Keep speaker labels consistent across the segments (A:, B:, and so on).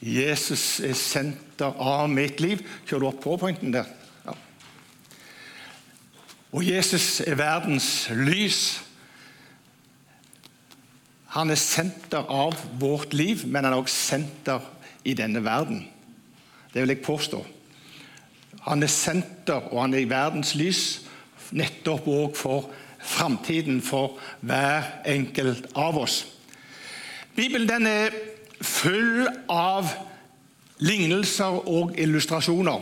A: Jesus er senter av mitt liv. Kjører du opp powerpointen der? Ja. Og Jesus er verdens lys. Han er senter av vårt liv, men han er også senter i denne verden. Det vil jeg påstå. Han er senter, og han er i verdens lys nettopp òg for framtiden for hver enkelt av oss. Bibelen den er full av lignelser og illustrasjoner.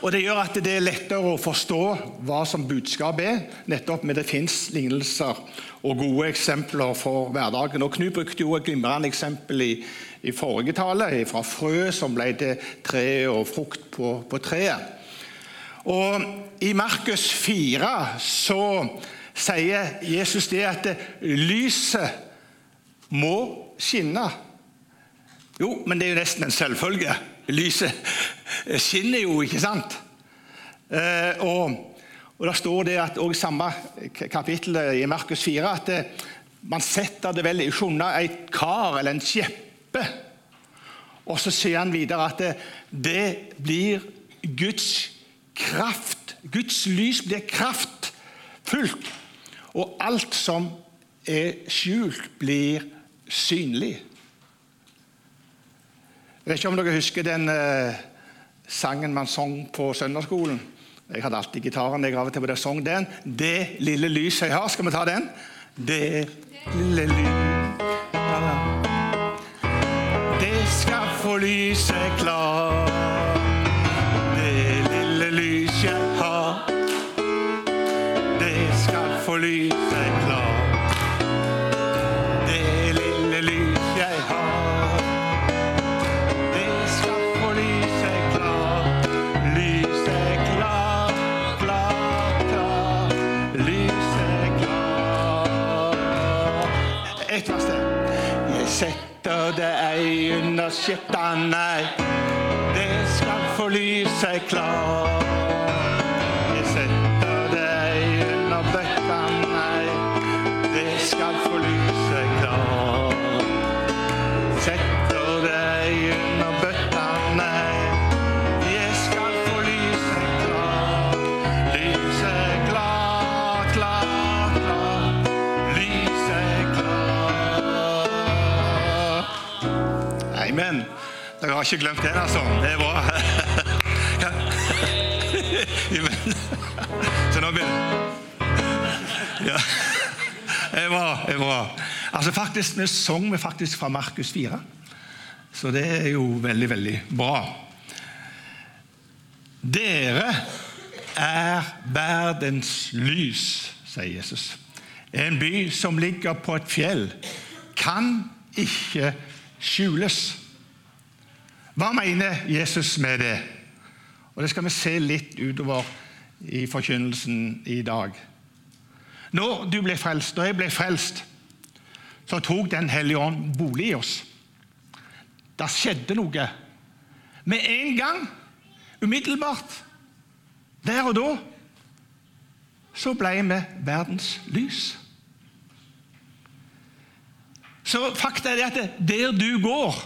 A: Og Det gjør at det er lettere å forstå hva som budskapet er, nettopp med det fins lignelser og gode eksempler for hverdagen. Og Knut brukte jo et glimrende eksempel i, i forrige tale, fra frø som ble til tre og frukt på, på treet. Og I Markus 4 så sier Jesus det at lyset må skinne. Jo, men det er jo nesten en selvfølge. Lyset skinner jo, ikke sant? Eh, og, og Det står det at også i samme kapittel i Markus 4 at eh, man setter det vel i skjunna et kar eller en skjeppe. Og så sier han videre at det, det blir Guds kraft. Guds lys blir kraftfullt. Og alt som er skjult, blir synlig. Jeg vet ikke om dere husker den eh, sangen man sang på søndagsskolen. Jeg hadde alltid gitaren. jeg av og til på det sang den. 'Det lille lyset jeg har'. Skal vi ta den? Det lille lyset Det skal få lyset klart. Det lille lys jeg har. Det skal få lyse det ei under skjetta, nei. Det skal få lyse klart. Amen. Dere har ikke glemt den, altså. Det er bra. Så nå begynner ja. Det er bra. det er bra. Altså faktisk, Vi sang vi faktisk fra Markus 4, så det er jo veldig, veldig bra. Dere er verdens lys, sier Jesus. En by som ligger på et fjell, kan ikke skjules. Hva mener Jesus med det? Og Det skal vi se litt utover i forkynnelsen i dag. Når du ble frelst, og jeg ble frelst, så tok Den hellige ånd bolig i oss. Det skjedde noe. Med en gang, umiddelbart, der og da, så ble vi verdens lys. Så fakta er det at der du går,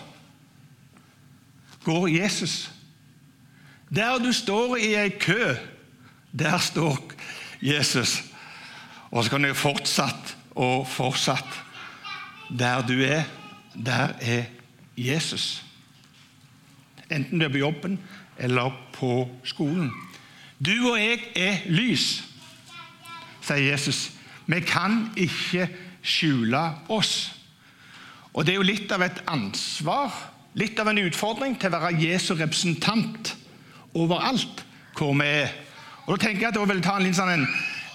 A: går Jesus. Der du står i ei kø, der står Jesus. Og så kan jeg fortsatt og fortsatt. Der du er, der er Jesus. Enten du er på jobben eller på skolen. Du og jeg er lys, sier Jesus. Vi kan ikke skjule oss. Og Det er jo litt av et ansvar, litt av en utfordring, til å være Jesu representant overalt hvor vi er. Og da tenker Jeg at jeg vil ta en sånn en,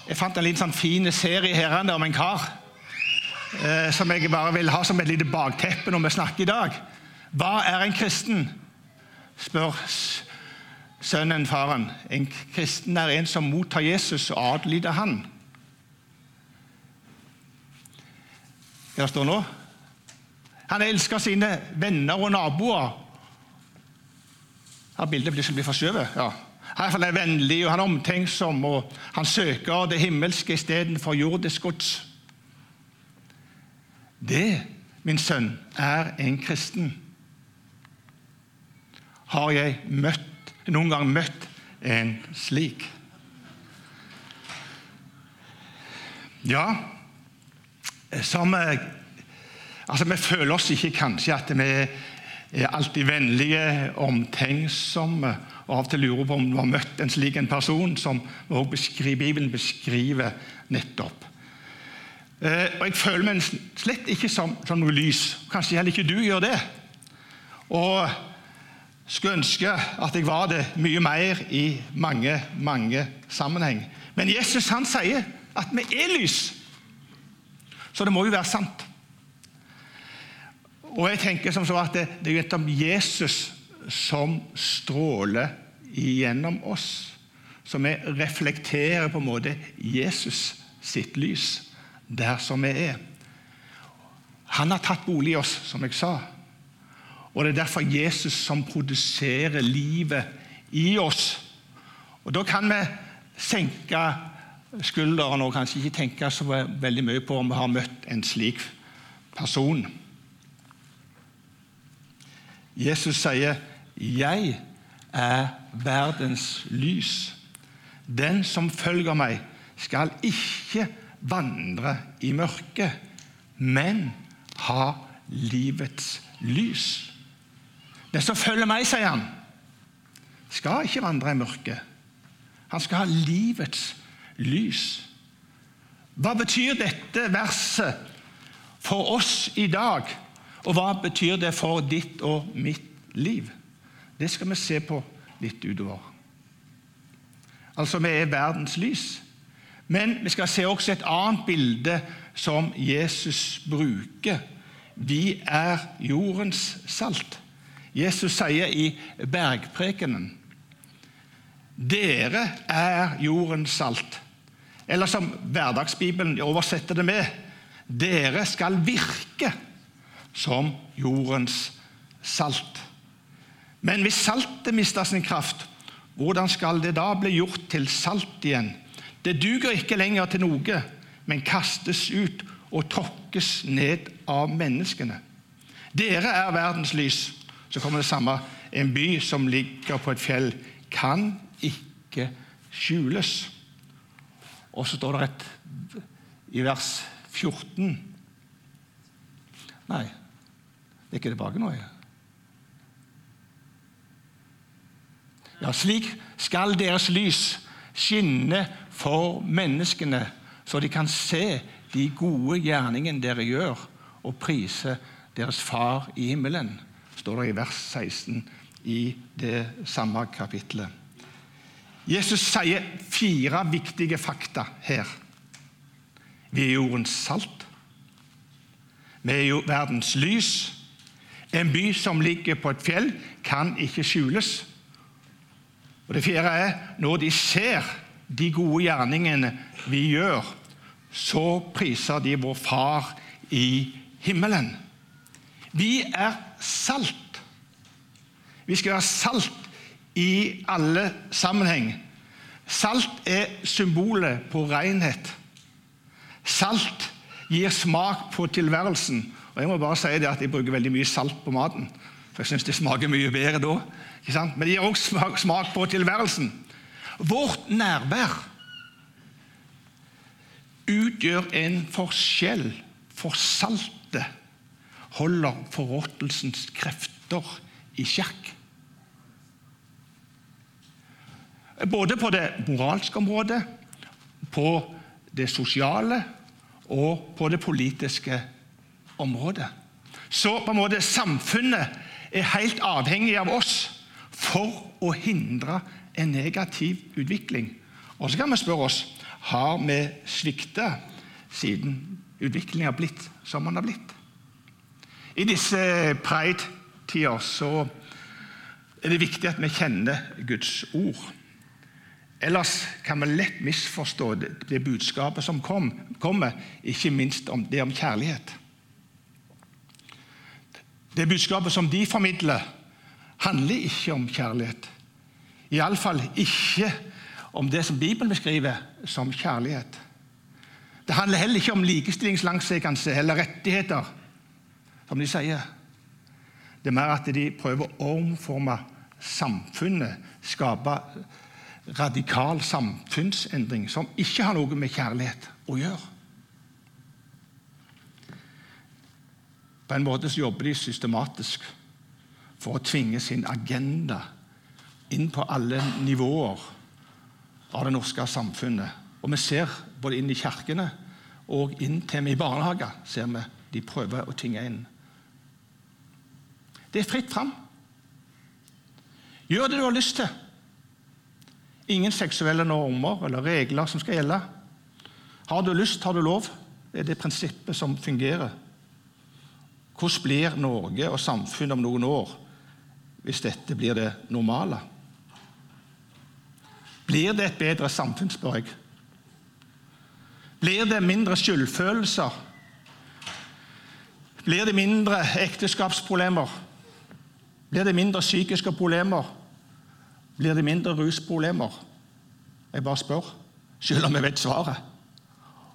A: jeg fant en liten sånn fin serie her om en kar eh, som jeg bare vil ha som et lite bakteppe når vi snakker i dag. Hva er en kristen? spør sønnen faren. En kristen er en som mottar Jesus og adlyder han. Hva står nå? Han elsker sine venner og naboer. Her bildet blir, blir forskjøvet. Ja. Han er vennlig og han er omtenksom, og han søker det himmelske istedenfor jordisk gods. Det, min sønn, er en kristen. har jeg møtt, noen gang møtt en slik. Ja, som Altså, Vi føler oss ikke kanskje at vi er alltid vennlige, omtenksomme, og av og til lurer på om du har møtt en slik en person som beskriver, Bibelen beskriver nettopp. Eh, og Jeg føler meg slett ikke som, som noe lys. Kanskje heller ikke du gjør det. Og skulle ønske at jeg var det mye mer i mange, mange sammenheng. Men Jesus han sier at vi er lys. Så det må jo være sant. Og jeg tenker som så at det, det er nettopp Jesus som stråler igjennom oss. Så vi reflekterer på en måte Jesus sitt lys der som vi er. Han har tatt bolig i oss, som jeg sa. Og Det er derfor Jesus som produserer livet i oss. Og Da kan vi senke skuldrene og kanskje ikke tenke så veldig mye på om vi har møtt en slik person. Jesus sier, 'Jeg er verdens lys'. Den som følger meg, skal ikke vandre i mørket, men ha livets lys. Den som følger meg, sier han, skal ikke vandre i mørket. Han skal ha livets lys. Hva betyr dette verset for oss i dag? Og hva betyr det for ditt og mitt liv? Det skal vi se på litt utover. Altså, vi er verdens lys. Men vi skal se også et annet bilde som Jesus bruker. Vi er jordens salt. Jesus sier i bergprekenen dere er jordens salt. Eller som Hverdagsbibelen oversetter det med dere skal virke som jordens salt. Men hvis saltet mister sin kraft, hvordan skal det da bli gjort til salt igjen? Det duger ikke lenger til noe, men kastes ut og tråkkes ned av menneskene. Dere er verdens lys. Så kommer det samme. En by som ligger på et fjell, kan ikke skjules. Og så står det et i vers 14 Nei, det er ikke tilbake nå. Ja, slik skal deres lys skinne for menneskene, så de kan se de gode gjerningene dere gjør, og prise deres Far i himmelen, står det i vers 16 i det samme kapitlet. Jesus sier fire viktige fakta her. Vi er jordens salt. Vi er jo verdens lys. En by som ligger på et fjell, kan ikke skjules. Og Det fjerde er når de ser de gode gjerningene vi gjør, så priser de vår Far i himmelen. Vi er salt. Vi skal være salt i alle sammenheng. Salt er symbolet på renhet. Salt gir smak på tilværelsen. Og Jeg må bare si det at jeg bruker veldig mye salt på maten. For jeg syns det smaker mye bedre da. Men det gir også smak på tilværelsen. Vårt nærvær utgjør en forskjell, for saltet holder forråtelsens krefter i sjakk. Både på det moralske området, på det sosiale og på det politiske området. Så på en måte samfunnet er helt avhengig av oss for å hindre en negativ utvikling. Og så kan vi spørre oss har vi svikta siden utviklingen har blitt som den har blitt. I disse pride-tider så er det viktig at vi kjenner Guds ord. Ellers kan vi lett misforstå det, budskapet som kom, kommer, ikke minst om det om kjærlighet. Det budskapet som de formidler, handler ikke om kjærlighet. Iallfall ikke om det som Bibelen beskriver som kjærlighet. Det handler heller ikke om likestillingslangsekanse eller rettigheter, som de sier. Det er mer at de prøver å omforme samfunnet, skape radikal samfunnsendring som ikke har noe med kjærlighet å gjøre. På en måte så jobber de systematisk for å tvinge sin agenda inn på alle nivåer av det norske samfunnet. Og vi ser både inn i kirkene og inn til med i barnehager ser vi de prøver å tvinge inn. Det er fritt fram. Gjør det du har lyst til. Ingen seksuelle normer eller regler som skal gjelde. Har du lyst, har du lov. Det er det prinsippet som fungerer. Hvordan blir Norge og samfunnet om noen år hvis dette blir det normale? Blir det et bedre samfunn, spør jeg. Blir det mindre skyldfølelser? Blir det mindre ekteskapsproblemer? Blir det mindre psykiske problemer? Blir det mindre rusproblemer? Jeg bare spør, selv om jeg vet svaret.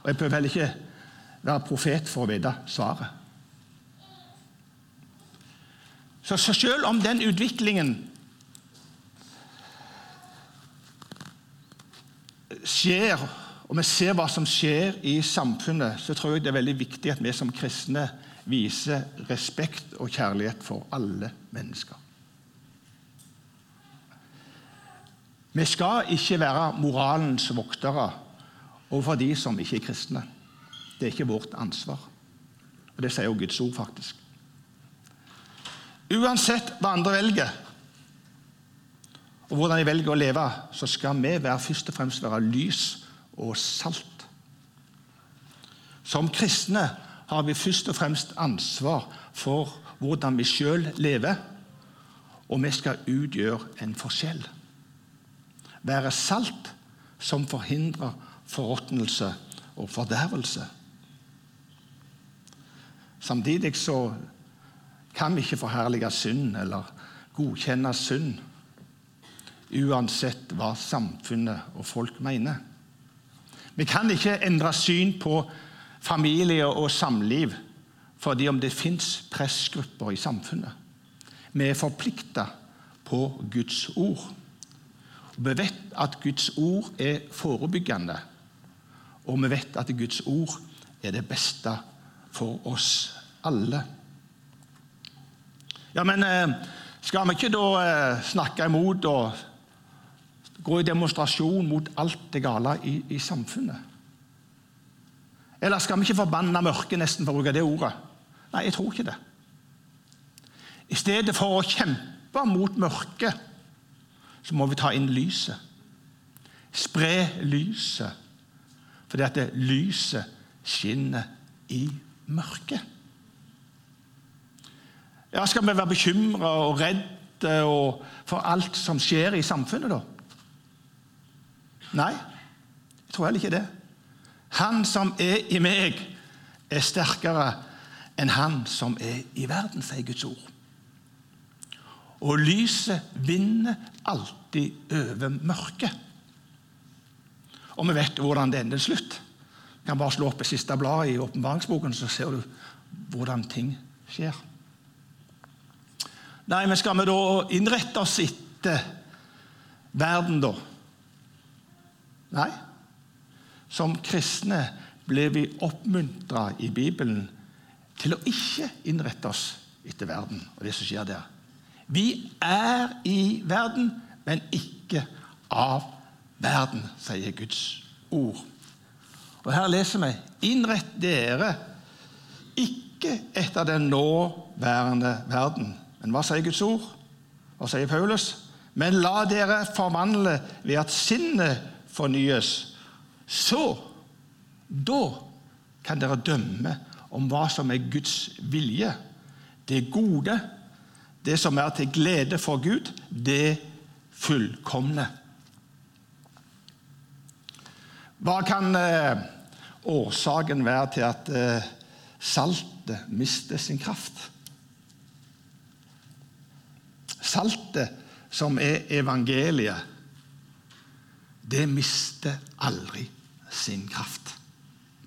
A: Og jeg behøver heller ikke være profet for å vite svaret. Så selv om den utviklingen skjer, og vi ser hva som skjer i samfunnet, så tror jeg det er veldig viktig at vi som kristne viser respekt og kjærlighet for alle mennesker. Vi skal ikke være moralens voktere overfor de som ikke er kristne. Det er ikke vårt ansvar. Og Det sier jo Guds ord, faktisk. Uansett hva andre velger, og hvordan de velger å leve, så skal vi være, først og fremst være lys og salt. Som kristne har vi først og fremst ansvar for hvordan vi sjøl lever, og vi skal utgjøre en forskjell. Være salt som forhindrer forråtnelse og fordervelse. Samtidig så kan vi ikke forherlige synd eller godkjenne synd uansett hva samfunnet og folk mener. Vi kan ikke endre syn på familie og samliv fordi om det fins pressgrupper i samfunnet. Vi er forplikta på Guds ord. Vi vet at Guds ord er forebyggende, og vi vet at Guds ord er det beste for oss alle. Ja, men eh, skal vi ikke da eh, snakke imot og gå i demonstrasjon mot alt det gale i, i samfunnet? Eller skal vi ikke forbanne mørket, nesten, for å bruke det ordet? Nei, jeg tror ikke det. I stedet for å kjempe mot mørket, så må vi ta inn lyset. Spre lyset. Fordi at lyset skinner i mørket. Ja, Skal vi være bekymra og redde for alt som skjer i samfunnet, da? Nei, jeg tror heller ikke det. Han som er i meg, er sterkere enn han som er i verden, sier Guds ord. Og lyset vinner alltid over mørket. Og vi vet hvordan det ender slutt. Du kan bare slå opp det siste bladet i åpenbaringsboken, så ser du hvordan ting skjer. Nei, men skal vi da innrette oss etter verden, da? Nei. Som kristne blir vi oppmuntra i Bibelen til å ikke innrette oss etter verden og det som skjer der. Vi er i verden, men ikke av verden, sier Guds ord. Og Her leser vi innrett dere ikke etter den nåværende verden. Men hva sier Guds ord? Hva sier Paulus? Men la dere forvandle ved at sinnet fornyes så Da kan dere dømme om hva som er Guds vilje. Det gode, det som er til glede for Gud, det fullkomne. Hva kan eh, årsaken være til at eh, saltet mister sin kraft? Saltet, som er evangeliet, det mister aldri sin kraft.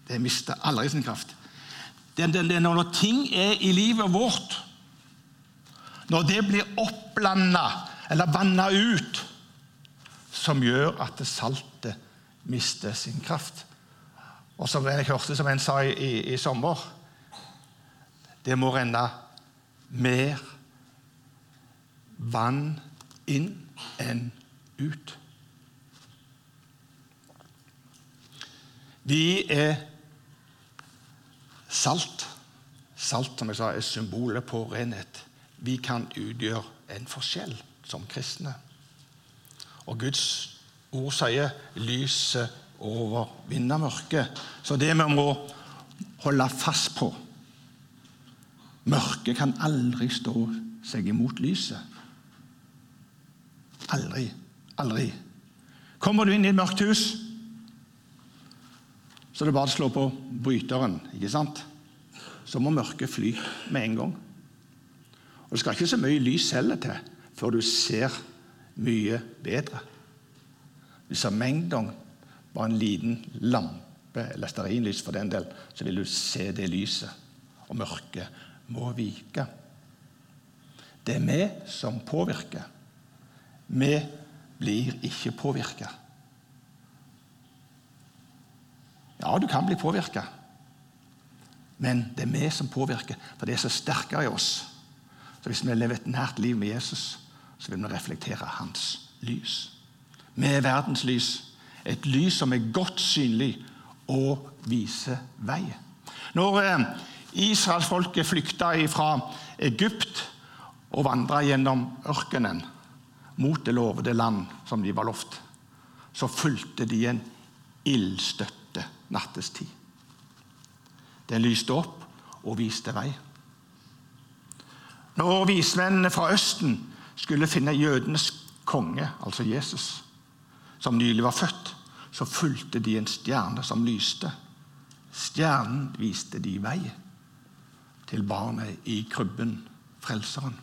A: Det mister aldri sin kraft. Det, det, det, når ting er i livet vårt, når det blir oppblanda eller vanna ut, som gjør at saltet mister sin kraft. Og som jeg hørte som en sa i, i, i sommer Det må renne mer vann inn enn ut. Vi er salt. Salt som jeg sa, er symbolet på renhet. Vi kan utgjøre en forskjell som kristne. Og Guds ord sier 'lyset overvinner mørket'. Så det vi må holde fast på Mørket kan aldri stå seg imot lyset. Aldri. Aldri. Kommer du inn i et mørkt hus, så det er bare å slå på bryteren. ikke sant? Så må mørket fly med en gang. Og Det skal ikke så mye lys heller til før du ser mye bedre. Hvis det en gang bare en liten lampe, eller stearinlys for den del, så vil du se det lyset. Og mørket må vike. Det er vi som påvirker. Vi blir ikke påvirka. Ja, du kan bli påvirka, men det er vi som påvirker, for det er så sterkere i oss. Så Hvis vi lever et nært liv med Jesus, så vil vi reflektere hans lys. Vi er verdens lys. Et lys som er godt synlig og viser vei. Når eh, israelsfolket flykta fra Egypt og vandra gjennom ørkenen mot det lovede land som de var lovt, så fulgte de en ildstøtte nattestid. Den lyste opp og viste vei. Når vismennene fra Østen skulle finne jødenes konge, altså Jesus, som nylig var født, så fulgte de en stjerne som lyste. Stjernen viste de vei til barnet i krybben, Frelseren.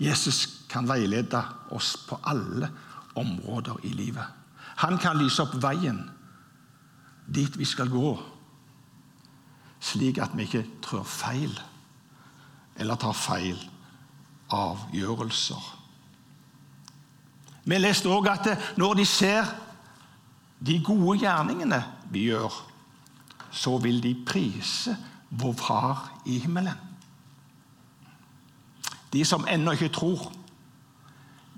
A: Jesus kan veilede oss på alle områder i livet. Han kan lyse opp veien dit vi skal gå, slik at vi ikke trør feil eller tar feil avgjørelser. Vi leste òg at når de ser de gode gjerningene vi gjør, så vil de prise vår Far i himmelen. De som ennå ikke tror,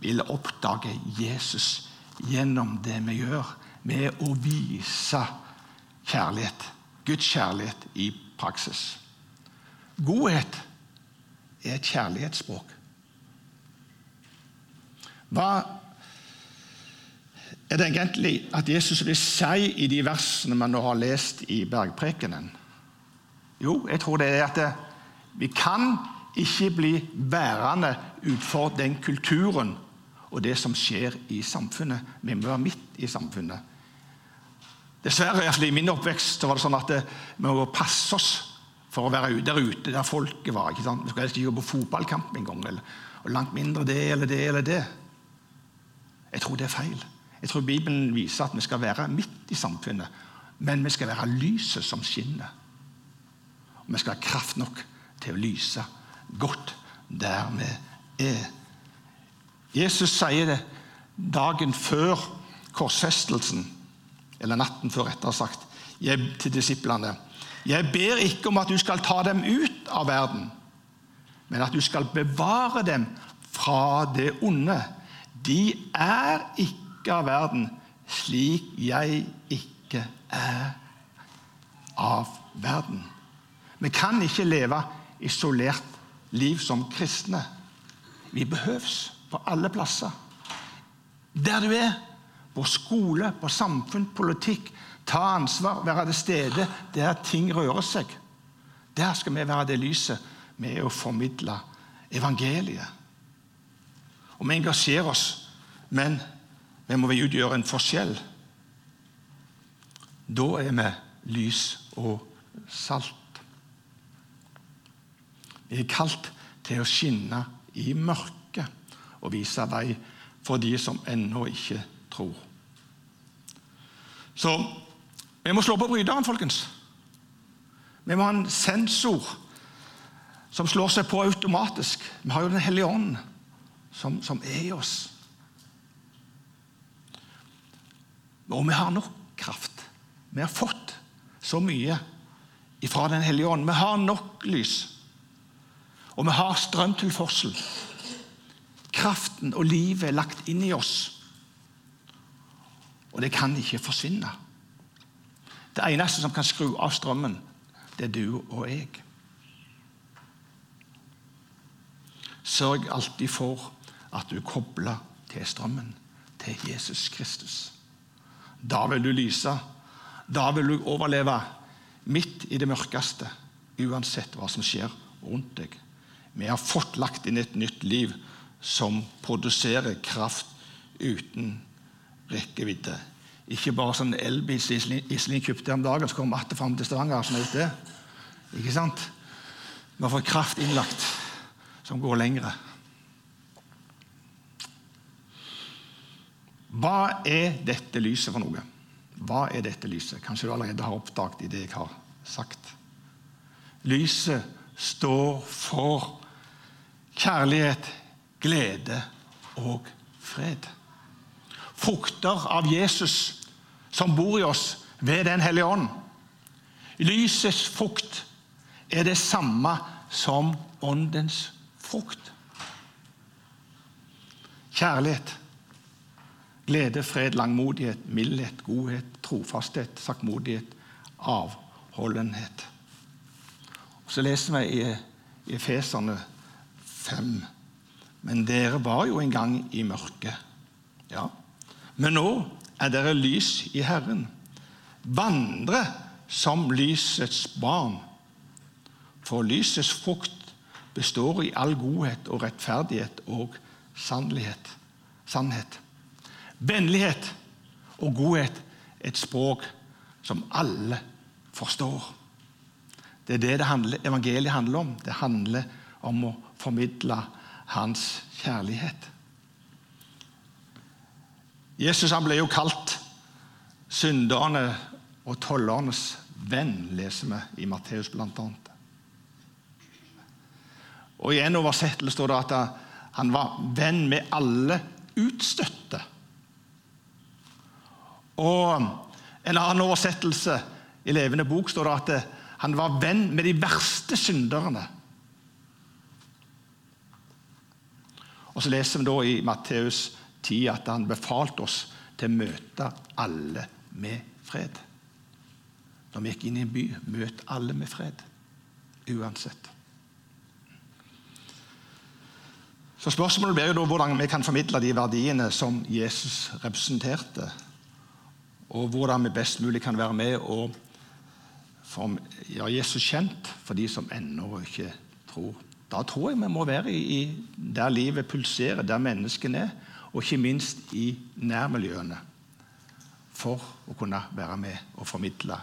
A: vil oppdage Jesus gjennom det vi gjør, med å vise kjærlighet. Guds kjærlighet i praksis. Godhet er et kjærlighetsspråk. Hva er det egentlig at Jesus vil si i de versene man nå har lest i bergprekenen? Jo, jeg tror det er at vi kan ikke bli værende utfor den kulturen og det som skjer i samfunnet. Vi må være midt i samfunnet. Dessverre, i min oppvekst så var det sånn at vi må passe oss for å være der ute der folket var. ikke sant? Vi skal helst ikke gå på fotballkamp engang. Og langt mindre det eller det eller det. Jeg tror det er feil. Jeg tror Bibelen viser at vi skal være midt i samfunnet, men vi skal være lyset som skinner. Og vi skal ha kraft nok til å lyse godt der vi er. Jesus sier det dagen før korsfestelsen, eller natten før, rettere sagt, til disiplene. Jeg ber ikke om at du skal ta dem ut av verden, men at du skal bevare dem fra det onde. De er ikke av verden, slik jeg ikke er av verden. Vi kan ikke leve isolert liv som kristne. Vi behøves på alle plasser. Der du er, på skole, på samfunn, politikk, Ta ansvar, være til stede der ting rører seg. Der skal vi være det lyset med å formidle evangeliet. Og vi engasjerer oss, men vi må utgjøre en forskjell. Da er vi lys og salt. Vi er kalt til å skinne i mørket og vise vei for de som ennå ikke tror. Så vi må slå på bryteren, folkens. Vi må ha en sensor som slår seg på automatisk. Vi har jo Den hellige ånd. som, som er i oss. Og vi har nok kraft. Vi har fått så mye fra Den hellige ånd. Vi har nok lys. Og vi har strømtilførsel. Kraften og livet er lagt inn i oss. Og det kan ikke forsvinne. Det eneste som kan skru av strømmen, det er du og jeg. Sørg alltid for at du er kobla til strømmen, til Jesus Kristus. Da vil du lyse. Da vil du overleve midt i det mørkeste, uansett hva som skjer rundt deg. Vi har fått lagt inn et nytt liv som produserer kraft uten rekkevidde. Ikke bare sånn elbil som Iselin kjøpte om dagen, så kom atter fram til Stavanger. sånn ute. Ikke sant? Vi har fått kraft innlagt som går lengre. Hva er dette lyset for noe? Hva er dette lyset? Kanskje du allerede har oppdaget i det jeg har sagt. Lyset står for kjærlighet, glede og fred. Frukter av Jesus som bor i oss ved Den hellige ånd. Lysets frukt er det samme som åndens frukt. Kjærlighet Glede, fred, langmodighet, mildhet, godhet, trofasthet, saktmodighet, avholdenhet. Og Så leser vi i, Efeserne 5. Men dere var jo en gang i mørket. Ja. Men nå er dere lys i Herren. Vandre som lysets barn. For lysets frukt består i all godhet og rettferdighet og sannhet. sannhet. Vennlighet og godhet et språk som alle forstår. Det er det, det handler, evangeliet handler om. Det handler om å formidle hans kjærlighet. Jesus han ble jo kalt synderne og tollernes venn, leser vi i Matteus bl.a. Og I en oversettelse står det at han var venn med alle utstøtte. Og En annen oversettelse i Levende bok står det at han var venn med de verste synderne. Og Så leser vi da i Matteus 10 at han befalte oss til å møte alle med fred. Når vi gikk inn i en by, møt alle med fred. Uansett. Så Spørsmålet blir jo da hvordan vi kan formidle de verdiene som Jesus representerte og hvordan vi best mulig kan være med og gjøre Jesus kjent for de som ennå ikke tror. Da tror jeg vi må være i, der livet pulserer, der menneskene er, og ikke minst i nærmiljøene. For å kunne være med og formidle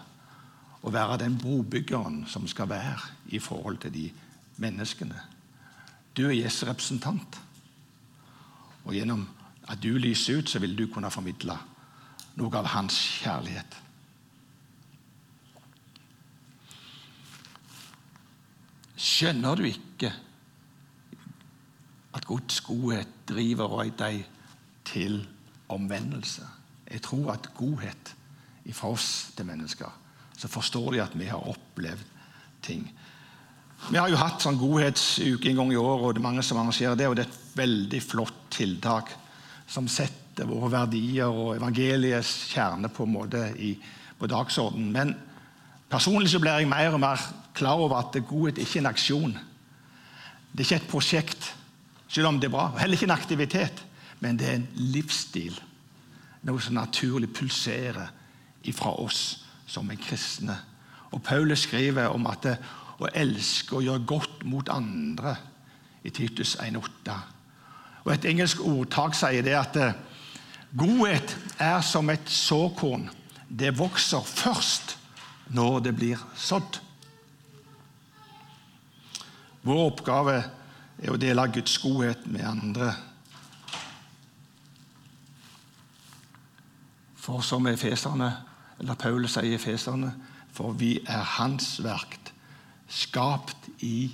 A: og være den brobyggeren som skal være i forhold til de menneskene. Du er Jesu representant. Og gjennom at du lyser ut, så vil du kunne formidle noe av hans kjærlighet. Skjønner du ikke at Guds godhet driver deg til omvendelse? Jeg tror at godhet fra oss til mennesker, så forstår de at vi har opplevd ting. Vi har jo hatt sånn godhetsuke en gang i år, og det er mange som arrangerer det. og Det er et veldig flott tiltak som setter våre verdier og evangeliets kjerne på en måte i, på dagsordenen. Personlig så blir jeg mer og mer klar over at godhet ikke er en aksjon. Det er ikke et prosjekt, selv om det er bra. Heller ikke en aktivitet, men det er en livsstil. Noe som naturlig pulserer ifra oss som er kristne. Og Paulus skriver om at det, å elske og gjøre godt mot andre i Titus 1,8. Og Et engelsk ordtak sier det at Godhet er som et såkorn. Det vokser først når det blir sådd. Vår oppgave er å dele Guds godhet med andre. For som efeserne, eller Paulus sier efeserne, for vi er Hans verk, skapt i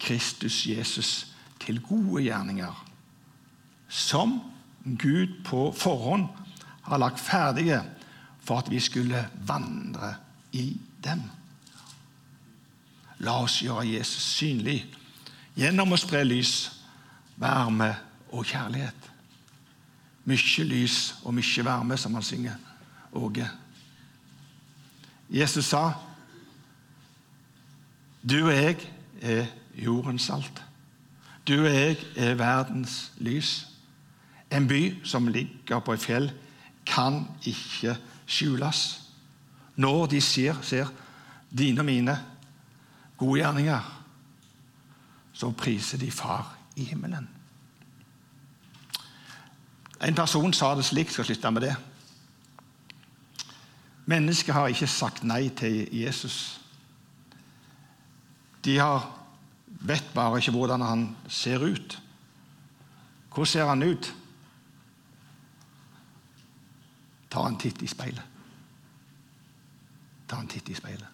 A: Kristus Jesus til gode gjerninger, som Gud på forhånd har lagt ferdige for at vi skulle vandre i dem. La oss gjøre Jesus synlig gjennom å spre lys, varme og kjærlighet. Mykje lys og mykje varme, som han synger. Åge. Jesus sa, 'Du og jeg er jordens salt'. Du og jeg er verdens lys. En by som ligger på et fjell, kan ikke skjules. Når de ser, ser dine og mine gode gjerninger, så priser de Far i himmelen. En person sa det slik, skal slutte med det. Mennesket har ikke sagt nei til Jesus. De har, vet bare ikke hvordan han ser ut. Hvordan ser han ut? Ta en titt i speilet. Ta en titt i speilet.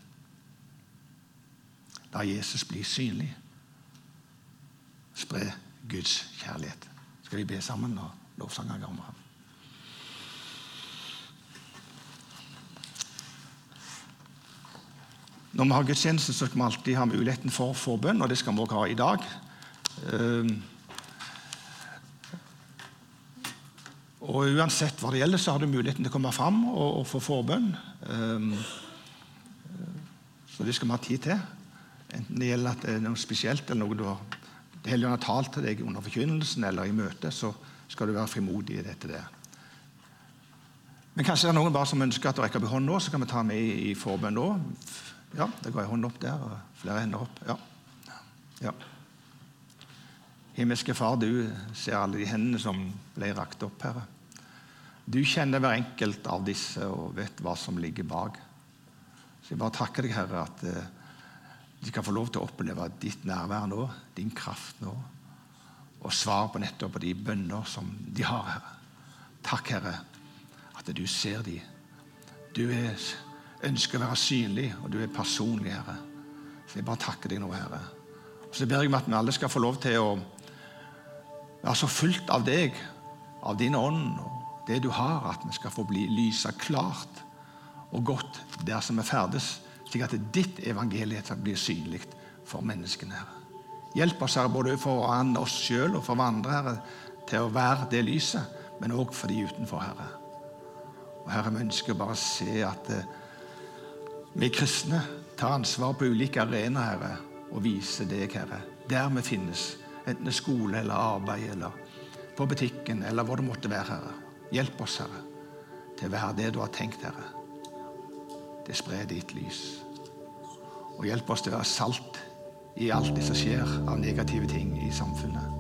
A: La Jesus bli synlig. Spre Guds kjærlighet. Skal vi be sammen når lovsangen kommer? Når vi har gudstjeneste, så skal vi alltid ha muligheten for forbønn, og det skal vi også ha i dag. Ehm, og Uansett hva det gjelder, så har du muligheten til å komme fram og, og få forbønn. Så det skal vi ha tid til. Enten det gjelder at det er noe spesielt eller noe du har Helligånden har talt til deg under forkynnelsen eller i møtet, så skal du være frimodig i dette der. Men kanskje det er noen bare som ønsker at å rekke opp hånd nå, så kan vi ta med i, forbønn nå. Ja, det går en hånd opp der, og flere hender opp. Ja. ja. Himmelske Far, du ser alle de hendene som ble rakt opp, Herre. Du kjenner hver enkelt av disse og vet hva som ligger bak. Så jeg bare takker deg, Herre, at eh, de kan få lov til å oppleve ditt nærvær nå, din kraft nå, og svar på nettopp de bønner som de har, Herre. Takk, Herre, at du ser dem. Du er, ønsker å være synlig, og du er personlig, Herre. Så jeg bare takker deg nå, Herre. Og så ber jeg om at vi alle skal få lov til å være så fullt av deg, av din ånd og det du har, at vi skal få bli lysa klart og godt der som vi ferdes slik at ditt evangelium blir synlig for menneskene. Herre. Hjelp oss her både for oss sjøl og for hverandre herre, til å være det lyset, men òg for de utenfor, Herre. Og Herre, Vi ønsker bare å se at eh, vi kristne tar ansvar på ulike arenaer Herre, og viser deg, Herre, der vi finnes. Enten det er skole eller arbeid eller på butikken eller hvor det måtte være. Herre. Hjelp oss, Herre, til å være det du har tenkt, Herre. Det sprer ditt lys. Og hjelp oss til å være salt i alt det som skjer av negative ting i samfunnet.